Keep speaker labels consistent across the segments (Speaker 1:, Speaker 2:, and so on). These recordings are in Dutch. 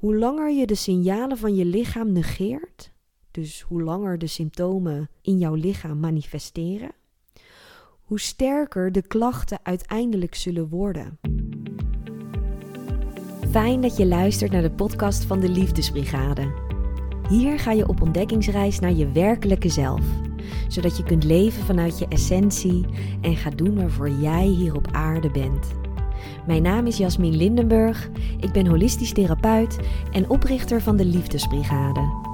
Speaker 1: Hoe langer je de signalen van je lichaam negeert, dus hoe langer de symptomen in jouw lichaam manifesteren, hoe sterker de klachten uiteindelijk zullen worden. Fijn dat je luistert naar de podcast van de Liefdesbrigade. Hier ga je op ontdekkingsreis naar je werkelijke zelf, zodat je kunt leven vanuit je essentie en gaat doen waarvoor jij hier op aarde bent. Mijn naam is Jasmin Lindenburg, ik ben holistisch therapeut en oprichter van de Liefdesbrigade.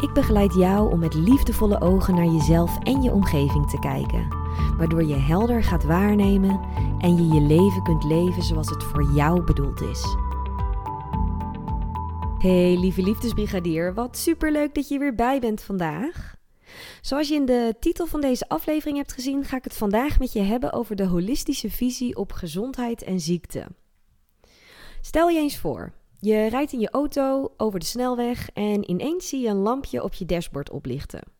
Speaker 1: Ik begeleid jou om met liefdevolle ogen naar jezelf en je omgeving te kijken, waardoor je helder gaat waarnemen en je je leven kunt leven zoals het voor jou bedoeld is. Hey lieve liefdesbrigadier, wat superleuk dat je weer bij bent vandaag. Zoals je in de titel van deze aflevering hebt gezien, ga ik het vandaag met je hebben over de holistische visie op gezondheid en ziekte. Stel je eens voor, je rijdt in je auto over de snelweg en ineens zie je een lampje op je dashboard oplichten.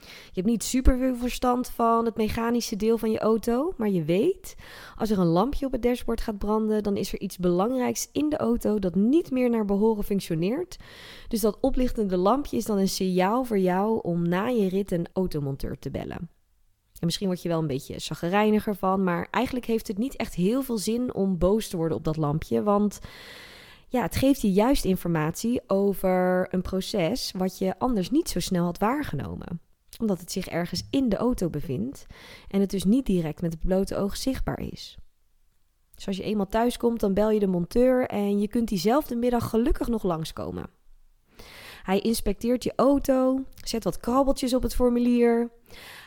Speaker 1: Je hebt niet super veel verstand van het mechanische deel van je auto, maar je weet, als er een lampje op het dashboard gaat branden, dan is er iets belangrijks in de auto dat niet meer naar behoren functioneert. Dus dat oplichtende lampje is dan een signaal voor jou om na je rit een automonteur te bellen. En misschien word je wel een beetje chagrijniger van, maar eigenlijk heeft het niet echt heel veel zin om boos te worden op dat lampje, want ja, het geeft je juist informatie over een proces wat je anders niet zo snel had waargenomen omdat het zich ergens in de auto bevindt en het dus niet direct met het blote oog zichtbaar is. Dus als je eenmaal thuis komt, dan bel je de monteur en je kunt diezelfde middag gelukkig nog langskomen. Hij inspecteert je auto, zet wat krabbeltjes op het formulier,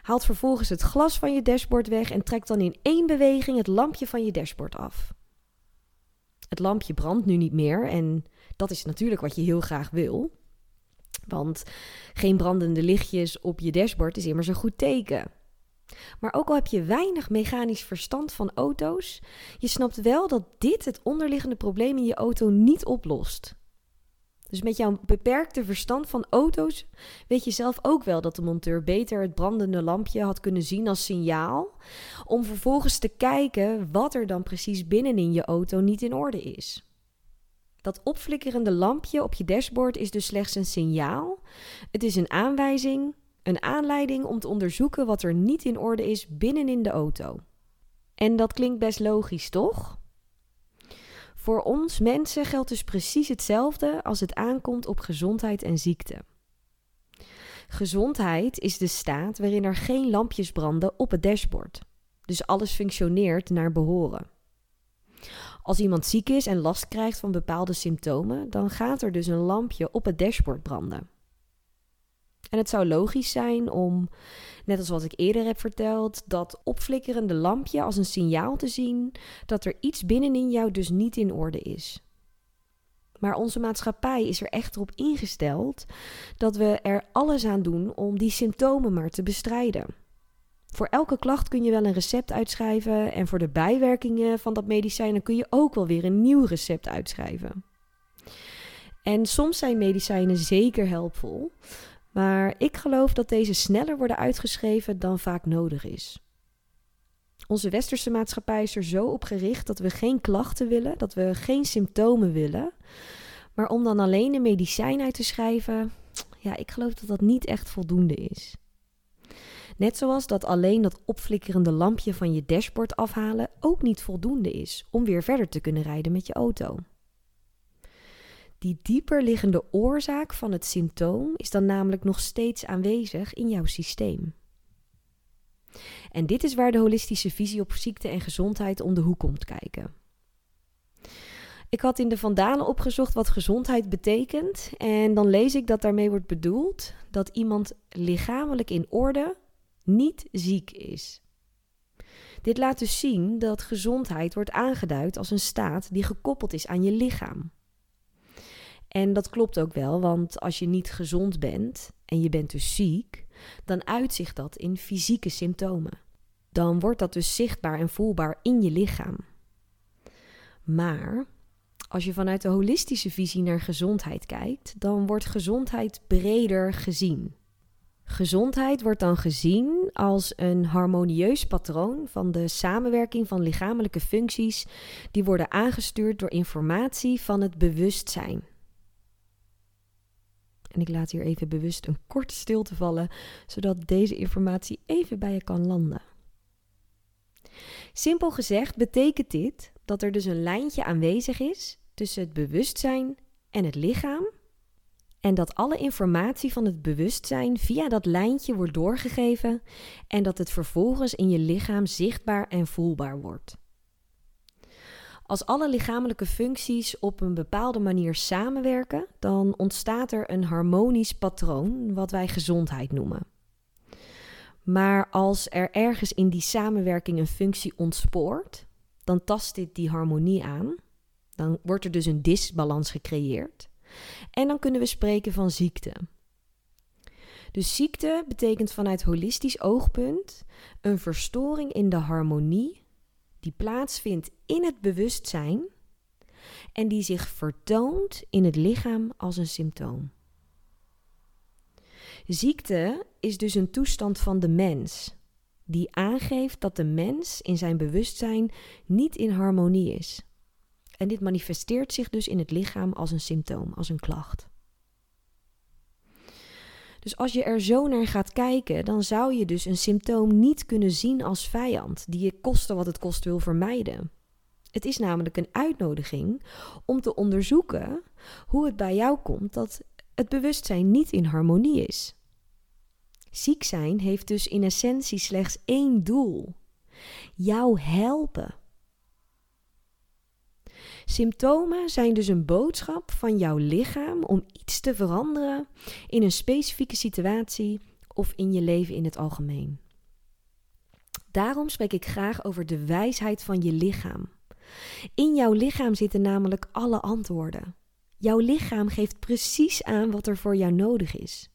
Speaker 1: haalt vervolgens het glas van je dashboard weg en trekt dan in één beweging het lampje van je dashboard af. Het lampje brandt nu niet meer en dat is natuurlijk wat je heel graag wil. Want geen brandende lichtjes op je dashboard is immers een goed teken. Maar ook al heb je weinig mechanisch verstand van auto's, je snapt wel dat dit het onderliggende probleem in je auto niet oplost. Dus met jouw beperkte verstand van auto's weet je zelf ook wel dat de monteur beter het brandende lampje had kunnen zien als signaal, om vervolgens te kijken wat er dan precies binnenin je auto niet in orde is. Dat opflikkerende lampje op je dashboard is dus slechts een signaal. Het is een aanwijzing, een aanleiding om te onderzoeken wat er niet in orde is binnenin de auto. En dat klinkt best logisch, toch? Voor ons mensen geldt dus precies hetzelfde als het aankomt op gezondheid en ziekte. Gezondheid is de staat waarin er geen lampjes branden op het dashboard. Dus alles functioneert naar behoren. Als iemand ziek is en last krijgt van bepaalde symptomen, dan gaat er dus een lampje op het dashboard branden. En het zou logisch zijn om, net als wat ik eerder heb verteld, dat opflikkerende lampje als een signaal te zien dat er iets binnenin jou dus niet in orde is. Maar onze maatschappij is er echter op ingesteld dat we er alles aan doen om die symptomen maar te bestrijden. Voor elke klacht kun je wel een recept uitschrijven en voor de bijwerkingen van dat medicijn kun je ook wel weer een nieuw recept uitschrijven. En soms zijn medicijnen zeker helpvol, maar ik geloof dat deze sneller worden uitgeschreven dan vaak nodig is. Onze westerse maatschappij is er zo op gericht dat we geen klachten willen, dat we geen symptomen willen. Maar om dan alleen een medicijn uit te schrijven, ja, ik geloof dat dat niet echt voldoende is. Net zoals dat alleen dat opflikkerende lampje van je dashboard afhalen ook niet voldoende is om weer verder te kunnen rijden met je auto. Die dieper liggende oorzaak van het symptoom is dan namelijk nog steeds aanwezig in jouw systeem. En dit is waar de holistische visie op ziekte en gezondheid om de hoek komt kijken. Ik had in de Vandalen opgezocht wat gezondheid betekent. En dan lees ik dat daarmee wordt bedoeld dat iemand lichamelijk in orde, niet ziek is. Dit laat dus zien dat gezondheid wordt aangeduid als een staat die gekoppeld is aan je lichaam. En dat klopt ook wel, want als je niet gezond bent en je bent dus ziek, dan uitzicht dat in fysieke symptomen. Dan wordt dat dus zichtbaar en voelbaar in je lichaam. Maar als je vanuit de holistische visie naar gezondheid kijkt, dan wordt gezondheid breder gezien. Gezondheid wordt dan gezien als een harmonieus patroon van de samenwerking van lichamelijke functies die worden aangestuurd door informatie van het bewustzijn. En ik laat hier even bewust een korte stilte vallen, zodat deze informatie even bij je kan landen. Simpel gezegd betekent dit dat er dus een lijntje aanwezig is tussen het bewustzijn en het lichaam. En dat alle informatie van het bewustzijn via dat lijntje wordt doorgegeven en dat het vervolgens in je lichaam zichtbaar en voelbaar wordt. Als alle lichamelijke functies op een bepaalde manier samenwerken, dan ontstaat er een harmonisch patroon, wat wij gezondheid noemen. Maar als er ergens in die samenwerking een functie ontspoort, dan tast dit die harmonie aan. Dan wordt er dus een disbalans gecreëerd. En dan kunnen we spreken van ziekte. Dus ziekte betekent vanuit holistisch oogpunt een verstoring in de harmonie die plaatsvindt in het bewustzijn en die zich vertoont in het lichaam als een symptoom. Ziekte is dus een toestand van de mens, die aangeeft dat de mens in zijn bewustzijn niet in harmonie is. En dit manifesteert zich dus in het lichaam als een symptoom, als een klacht. Dus als je er zo naar gaat kijken, dan zou je dus een symptoom niet kunnen zien als vijand, die je koste wat het kost wil vermijden. Het is namelijk een uitnodiging om te onderzoeken hoe het bij jou komt dat het bewustzijn niet in harmonie is. Ziek zijn heeft dus in essentie slechts één doel: jou helpen. Symptomen zijn dus een boodschap van jouw lichaam om iets te veranderen in een specifieke situatie of in je leven in het algemeen. Daarom spreek ik graag over de wijsheid van je lichaam. In jouw lichaam zitten namelijk alle antwoorden. Jouw lichaam geeft precies aan wat er voor jou nodig is.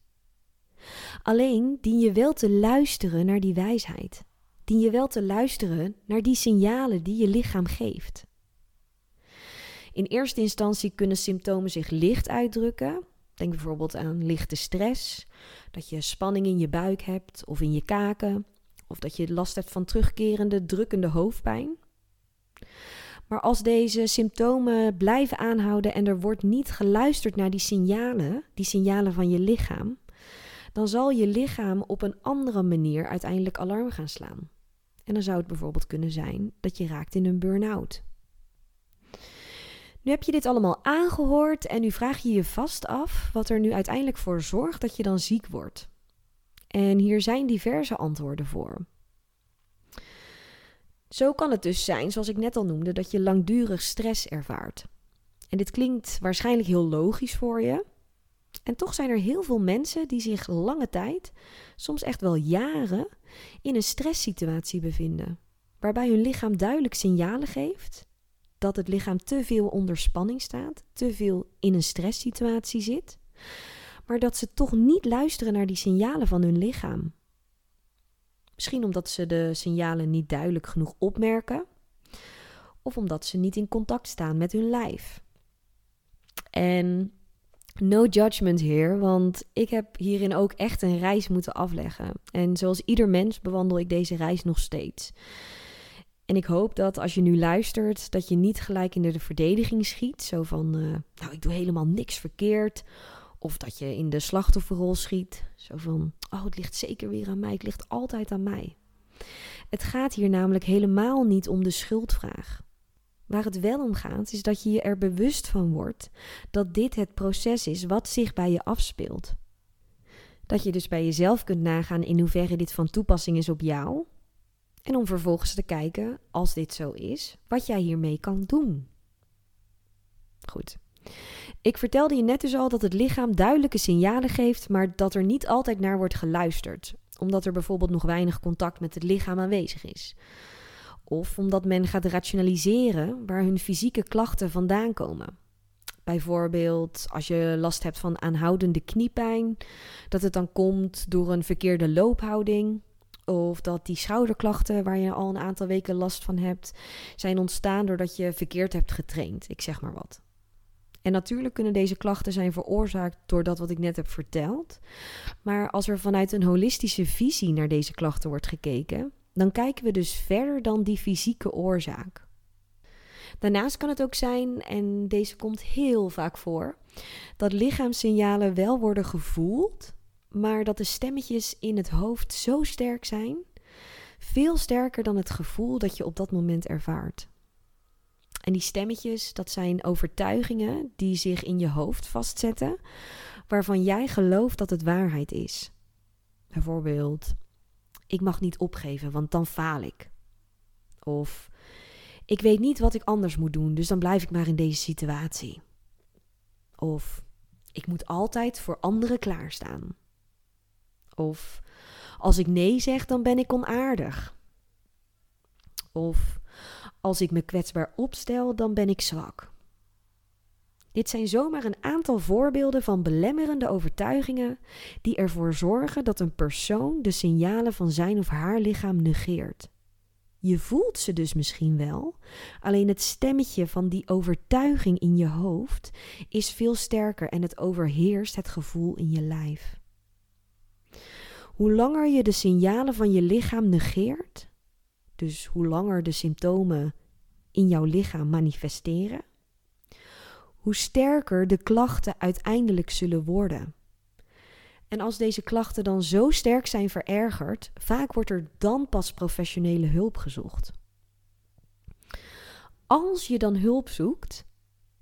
Speaker 1: Alleen dien je wel te luisteren naar die wijsheid. Dien je wel te luisteren naar die signalen die je lichaam geeft. In eerste instantie kunnen symptomen zich licht uitdrukken. Denk bijvoorbeeld aan lichte stress, dat je spanning in je buik hebt of in je kaken, of dat je last hebt van terugkerende drukkende hoofdpijn. Maar als deze symptomen blijven aanhouden en er wordt niet geluisterd naar die signalen, die signalen van je lichaam, dan zal je lichaam op een andere manier uiteindelijk alarm gaan slaan. En dan zou het bijvoorbeeld kunnen zijn dat je raakt in een burn-out. Nu heb je dit allemaal aangehoord en nu vraag je je vast af wat er nu uiteindelijk voor zorgt dat je dan ziek wordt. En hier zijn diverse antwoorden voor. Zo kan het dus zijn, zoals ik net al noemde, dat je langdurig stress ervaart. En dit klinkt waarschijnlijk heel logisch voor je. En toch zijn er heel veel mensen die zich lange tijd, soms echt wel jaren, in een stresssituatie bevinden. Waarbij hun lichaam duidelijk signalen geeft dat het lichaam te veel onder spanning staat, te veel in een stresssituatie zit, maar dat ze toch niet luisteren naar die signalen van hun lichaam. Misschien omdat ze de signalen niet duidelijk genoeg opmerken, of omdat ze niet in contact staan met hun lijf. En no judgment hier, want ik heb hierin ook echt een reis moeten afleggen. En zoals ieder mens bewandel ik deze reis nog steeds. En ik hoop dat als je nu luistert, dat je niet gelijk in de verdediging schiet. Zo van, uh, nou, ik doe helemaal niks verkeerd. Of dat je in de slachtofferrol schiet. Zo van, oh, het ligt zeker weer aan mij. Het ligt altijd aan mij. Het gaat hier namelijk helemaal niet om de schuldvraag. Waar het wel om gaat, is dat je je er bewust van wordt dat dit het proces is wat zich bij je afspeelt. Dat je dus bij jezelf kunt nagaan in hoeverre dit van toepassing is op jou en om vervolgens te kijken, als dit zo is, wat jij hiermee kan doen. Goed. Ik vertelde je net dus al dat het lichaam duidelijke signalen geeft, maar dat er niet altijd naar wordt geluisterd, omdat er bijvoorbeeld nog weinig contact met het lichaam aanwezig is. Of omdat men gaat rationaliseren waar hun fysieke klachten vandaan komen. Bijvoorbeeld als je last hebt van aanhoudende kniepijn, dat het dan komt door een verkeerde loophouding of dat die schouderklachten waar je al een aantal weken last van hebt, zijn ontstaan doordat je verkeerd hebt getraind. Ik zeg maar wat. En natuurlijk kunnen deze klachten zijn veroorzaakt door dat wat ik net heb verteld. Maar als er vanuit een holistische visie naar deze klachten wordt gekeken, dan kijken we dus verder dan die fysieke oorzaak. Daarnaast kan het ook zijn, en deze komt heel vaak voor, dat lichaamssignalen wel worden gevoeld, maar dat de stemmetjes in het hoofd zo sterk zijn, veel sterker dan het gevoel dat je op dat moment ervaart. En die stemmetjes, dat zijn overtuigingen die zich in je hoofd vastzetten, waarvan jij gelooft dat het waarheid is. Bijvoorbeeld, ik mag niet opgeven, want dan faal ik. Of ik weet niet wat ik anders moet doen, dus dan blijf ik maar in deze situatie. Of ik moet altijd voor anderen klaarstaan. Of als ik nee zeg, dan ben ik onaardig. Of als ik me kwetsbaar opstel, dan ben ik zwak. Dit zijn zomaar een aantal voorbeelden van belemmerende overtuigingen die ervoor zorgen dat een persoon de signalen van zijn of haar lichaam negeert. Je voelt ze dus misschien wel, alleen het stemmetje van die overtuiging in je hoofd is veel sterker en het overheerst het gevoel in je lijf. Hoe langer je de signalen van je lichaam negeert, dus hoe langer de symptomen in jouw lichaam manifesteren, hoe sterker de klachten uiteindelijk zullen worden. En als deze klachten dan zo sterk zijn verergerd, vaak wordt er dan pas professionele hulp gezocht. Als je dan hulp zoekt,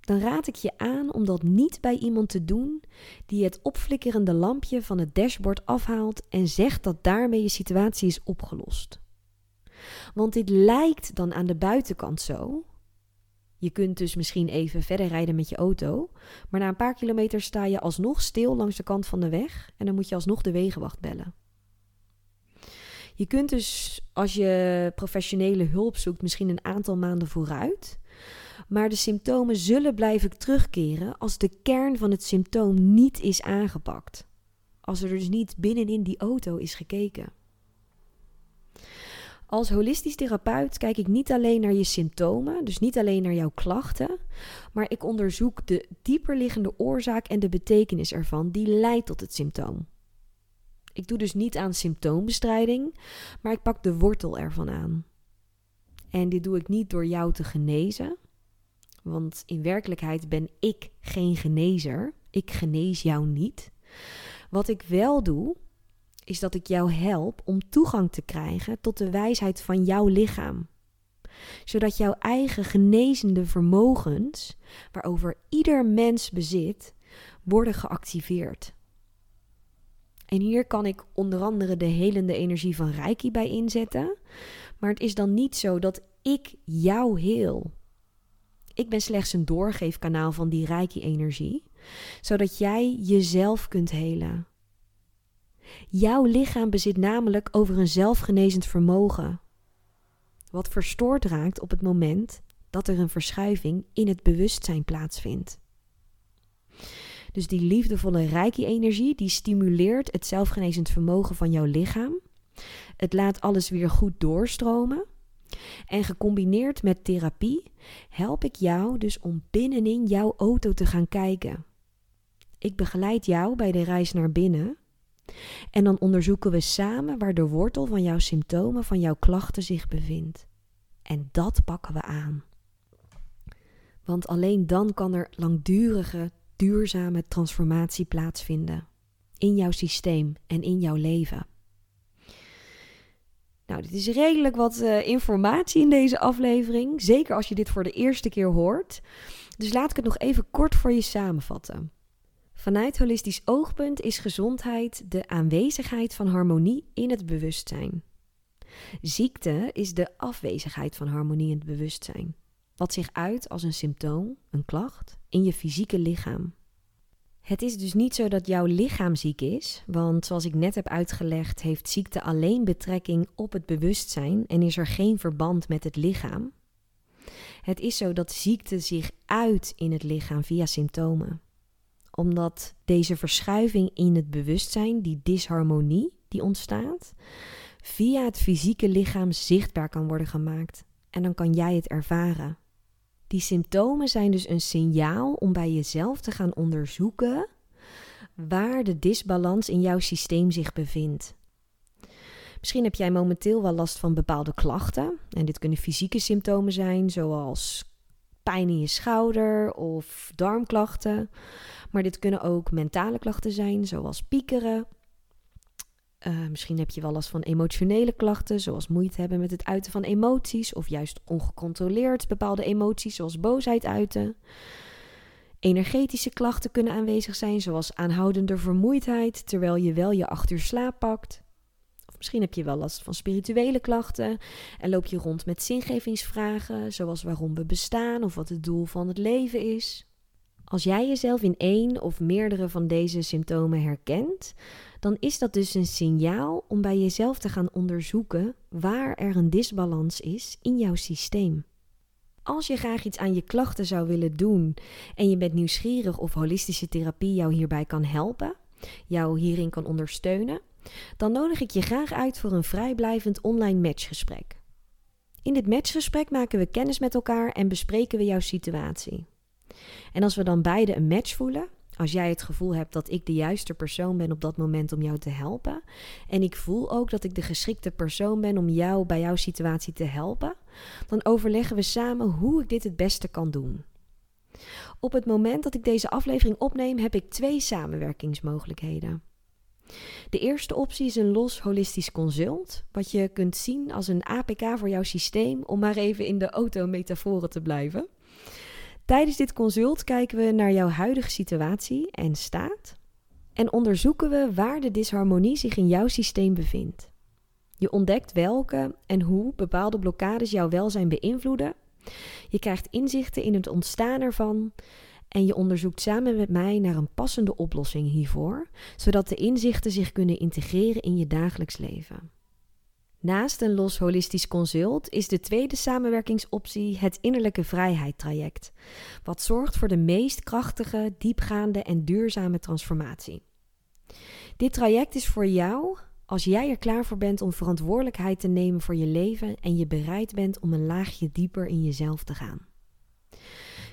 Speaker 1: dan raad ik je aan om dat niet bij iemand te doen die het opflikkerende lampje van het dashboard afhaalt en zegt dat daarmee je situatie is opgelost. Want dit lijkt dan aan de buitenkant zo, je kunt dus misschien even verder rijden met je auto, maar na een paar kilometer sta je alsnog stil langs de kant van de weg en dan moet je alsnog de wegenwacht bellen. Je kunt dus als je professionele hulp zoekt misschien een aantal maanden vooruit, maar de symptomen zullen blijven terugkeren als de kern van het symptoom niet is aangepakt. Als er dus niet binnenin die auto is gekeken. Als holistisch therapeut kijk ik niet alleen naar je symptomen, dus niet alleen naar jouw klachten, maar ik onderzoek de dieperliggende oorzaak en de betekenis ervan die leidt tot het symptoom. Ik doe dus niet aan symptoombestrijding, maar ik pak de wortel ervan aan. En dit doe ik niet door jou te genezen, want in werkelijkheid ben ik geen genezer. Ik genees jou niet. Wat ik wel doe, is dat ik jou help om toegang te krijgen tot de wijsheid van jouw lichaam. Zodat jouw eigen genezende vermogens, waarover ieder mens bezit, worden geactiveerd. En hier kan ik onder andere de helende energie van Reiki bij inzetten. Maar het is dan niet zo dat ik jou heel. Ik ben slechts een doorgeefkanaal van die Reiki-energie, zodat jij jezelf kunt helen. Jouw lichaam bezit namelijk over een zelfgenezend vermogen, wat verstoord raakt op het moment dat er een verschuiving in het bewustzijn plaatsvindt. Dus die liefdevolle reiki-energie die stimuleert het zelfgenezend vermogen van jouw lichaam. Het laat alles weer goed doorstromen. En gecombineerd met therapie help ik jou dus om binnenin jouw auto te gaan kijken. Ik begeleid jou bij de reis naar binnen en dan onderzoeken we samen waar de wortel van jouw symptomen, van jouw klachten zich bevindt. En dat pakken we aan. Want alleen dan kan er langdurige, duurzame transformatie plaatsvinden. In jouw systeem en in jouw leven. Nou, dit is redelijk wat uh, informatie in deze aflevering. Zeker als je dit voor de eerste keer hoort. Dus laat ik het nog even kort voor je samenvatten. Vanuit holistisch oogpunt is gezondheid de aanwezigheid van harmonie in het bewustzijn. Ziekte is de afwezigheid van harmonie in het bewustzijn, wat zich uit als een symptoom, een klacht, in je fysieke lichaam. Het is dus niet zo dat jouw lichaam ziek is, want zoals ik net heb uitgelegd, heeft ziekte alleen betrekking op het bewustzijn en is er geen verband met het lichaam. Het is zo dat ziekte zich uit in het lichaam via symptomen omdat deze verschuiving in het bewustzijn, die disharmonie die ontstaat, via het fysieke lichaam zichtbaar kan worden gemaakt. En dan kan jij het ervaren. Die symptomen zijn dus een signaal om bij jezelf te gaan onderzoeken waar de disbalans in jouw systeem zich bevindt. Misschien heb jij momenteel wel last van bepaalde klachten. En dit kunnen fysieke symptomen zijn, zoals pijn in je schouder of darmklachten. Maar dit kunnen ook mentale klachten zijn, zoals piekeren. Uh, misschien heb je wel last van emotionele klachten, zoals moeite hebben met het uiten van emoties, of juist ongecontroleerd bepaalde emoties, zoals boosheid uiten. Energetische klachten kunnen aanwezig zijn, zoals aanhoudende vermoeidheid terwijl je wel je acht uur slaap pakt. Of misschien heb je wel last van spirituele klachten en loop je rond met zingevingsvragen, zoals waarom we bestaan of wat het doel van het leven is. Als jij jezelf in één of meerdere van deze symptomen herkent, dan is dat dus een signaal om bij jezelf te gaan onderzoeken waar er een disbalans is in jouw systeem. Als je graag iets aan je klachten zou willen doen en je bent nieuwsgierig of holistische therapie jou hierbij kan helpen, jou hierin kan ondersteunen, dan nodig ik je graag uit voor een vrijblijvend online matchgesprek. In dit matchgesprek maken we kennis met elkaar en bespreken we jouw situatie. En als we dan beide een match voelen, als jij het gevoel hebt dat ik de juiste persoon ben op dat moment om jou te helpen. En ik voel ook dat ik de geschikte persoon ben om jou bij jouw situatie te helpen. Dan overleggen we samen hoe ik dit het beste kan doen. Op het moment dat ik deze aflevering opneem, heb ik twee samenwerkingsmogelijkheden. De eerste optie is een los holistisch consult, wat je kunt zien als een APK voor jouw systeem, om maar even in de auto-metaforen te blijven. Tijdens dit consult kijken we naar jouw huidige situatie en staat en onderzoeken we waar de disharmonie zich in jouw systeem bevindt. Je ontdekt welke en hoe bepaalde blokkades jouw welzijn beïnvloeden. Je krijgt inzichten in het ontstaan ervan en je onderzoekt samen met mij naar een passende oplossing hiervoor, zodat de inzichten zich kunnen integreren in je dagelijks leven. Naast een los holistisch consult is de tweede samenwerkingsoptie het innerlijke vrijheid traject, wat zorgt voor de meest krachtige, diepgaande en duurzame transformatie. Dit traject is voor jou als jij er klaar voor bent om verantwoordelijkheid te nemen voor je leven en je bereid bent om een laagje dieper in jezelf te gaan.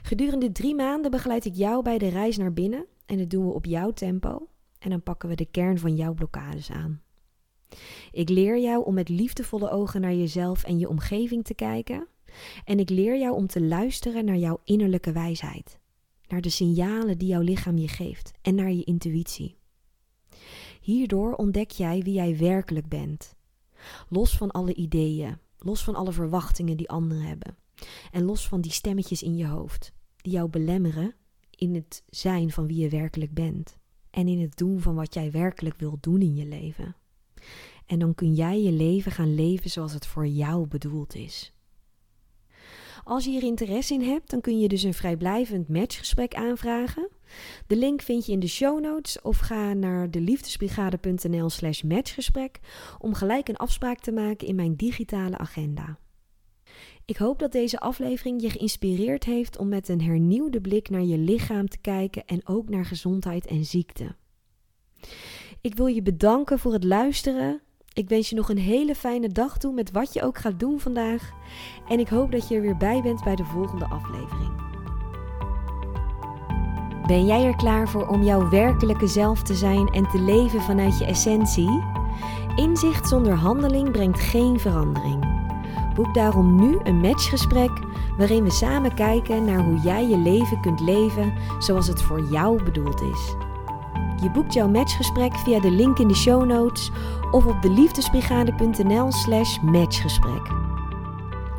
Speaker 1: Gedurende drie maanden begeleid ik jou bij de reis naar binnen en dat doen we op jouw tempo en dan pakken we de kern van jouw blokkades aan. Ik leer jou om met liefdevolle ogen naar jezelf en je omgeving te kijken. En ik leer jou om te luisteren naar jouw innerlijke wijsheid. Naar de signalen die jouw lichaam je geeft en naar je intuïtie. Hierdoor ontdek jij wie jij werkelijk bent. Los van alle ideeën, los van alle verwachtingen die anderen hebben. En los van die stemmetjes in je hoofd, die jou belemmeren in het zijn van wie je werkelijk bent. En in het doen van wat jij werkelijk wil doen in je leven. En dan kun jij je leven gaan leven zoals het voor jou bedoeld is. Als je hier interesse in hebt, dan kun je dus een vrijblijvend matchgesprek aanvragen. De link vind je in de show notes of ga naar deliefdesbrigade.nl slash matchgesprek om gelijk een afspraak te maken in mijn digitale agenda. Ik hoop dat deze aflevering je geïnspireerd heeft om met een hernieuwde blik naar je lichaam te kijken en ook naar gezondheid en ziekte. Ik wil je bedanken voor het luisteren. Ik wens je nog een hele fijne dag toe met wat je ook gaat doen vandaag. En ik hoop dat je er weer bij bent bij de volgende aflevering. Ben jij er klaar voor om jouw werkelijke zelf te zijn en te leven vanuit je essentie? Inzicht zonder handeling brengt geen verandering. Boek daarom nu een matchgesprek waarin we samen kijken naar hoe jij je leven kunt leven zoals het voor jou bedoeld is. Je boekt jouw matchgesprek via de link in de show notes of op deliefdesbrigade.nl slash matchgesprek.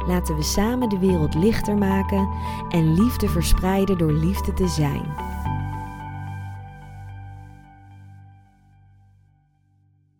Speaker 1: Laten we samen de wereld lichter maken en liefde verspreiden door liefde te zijn.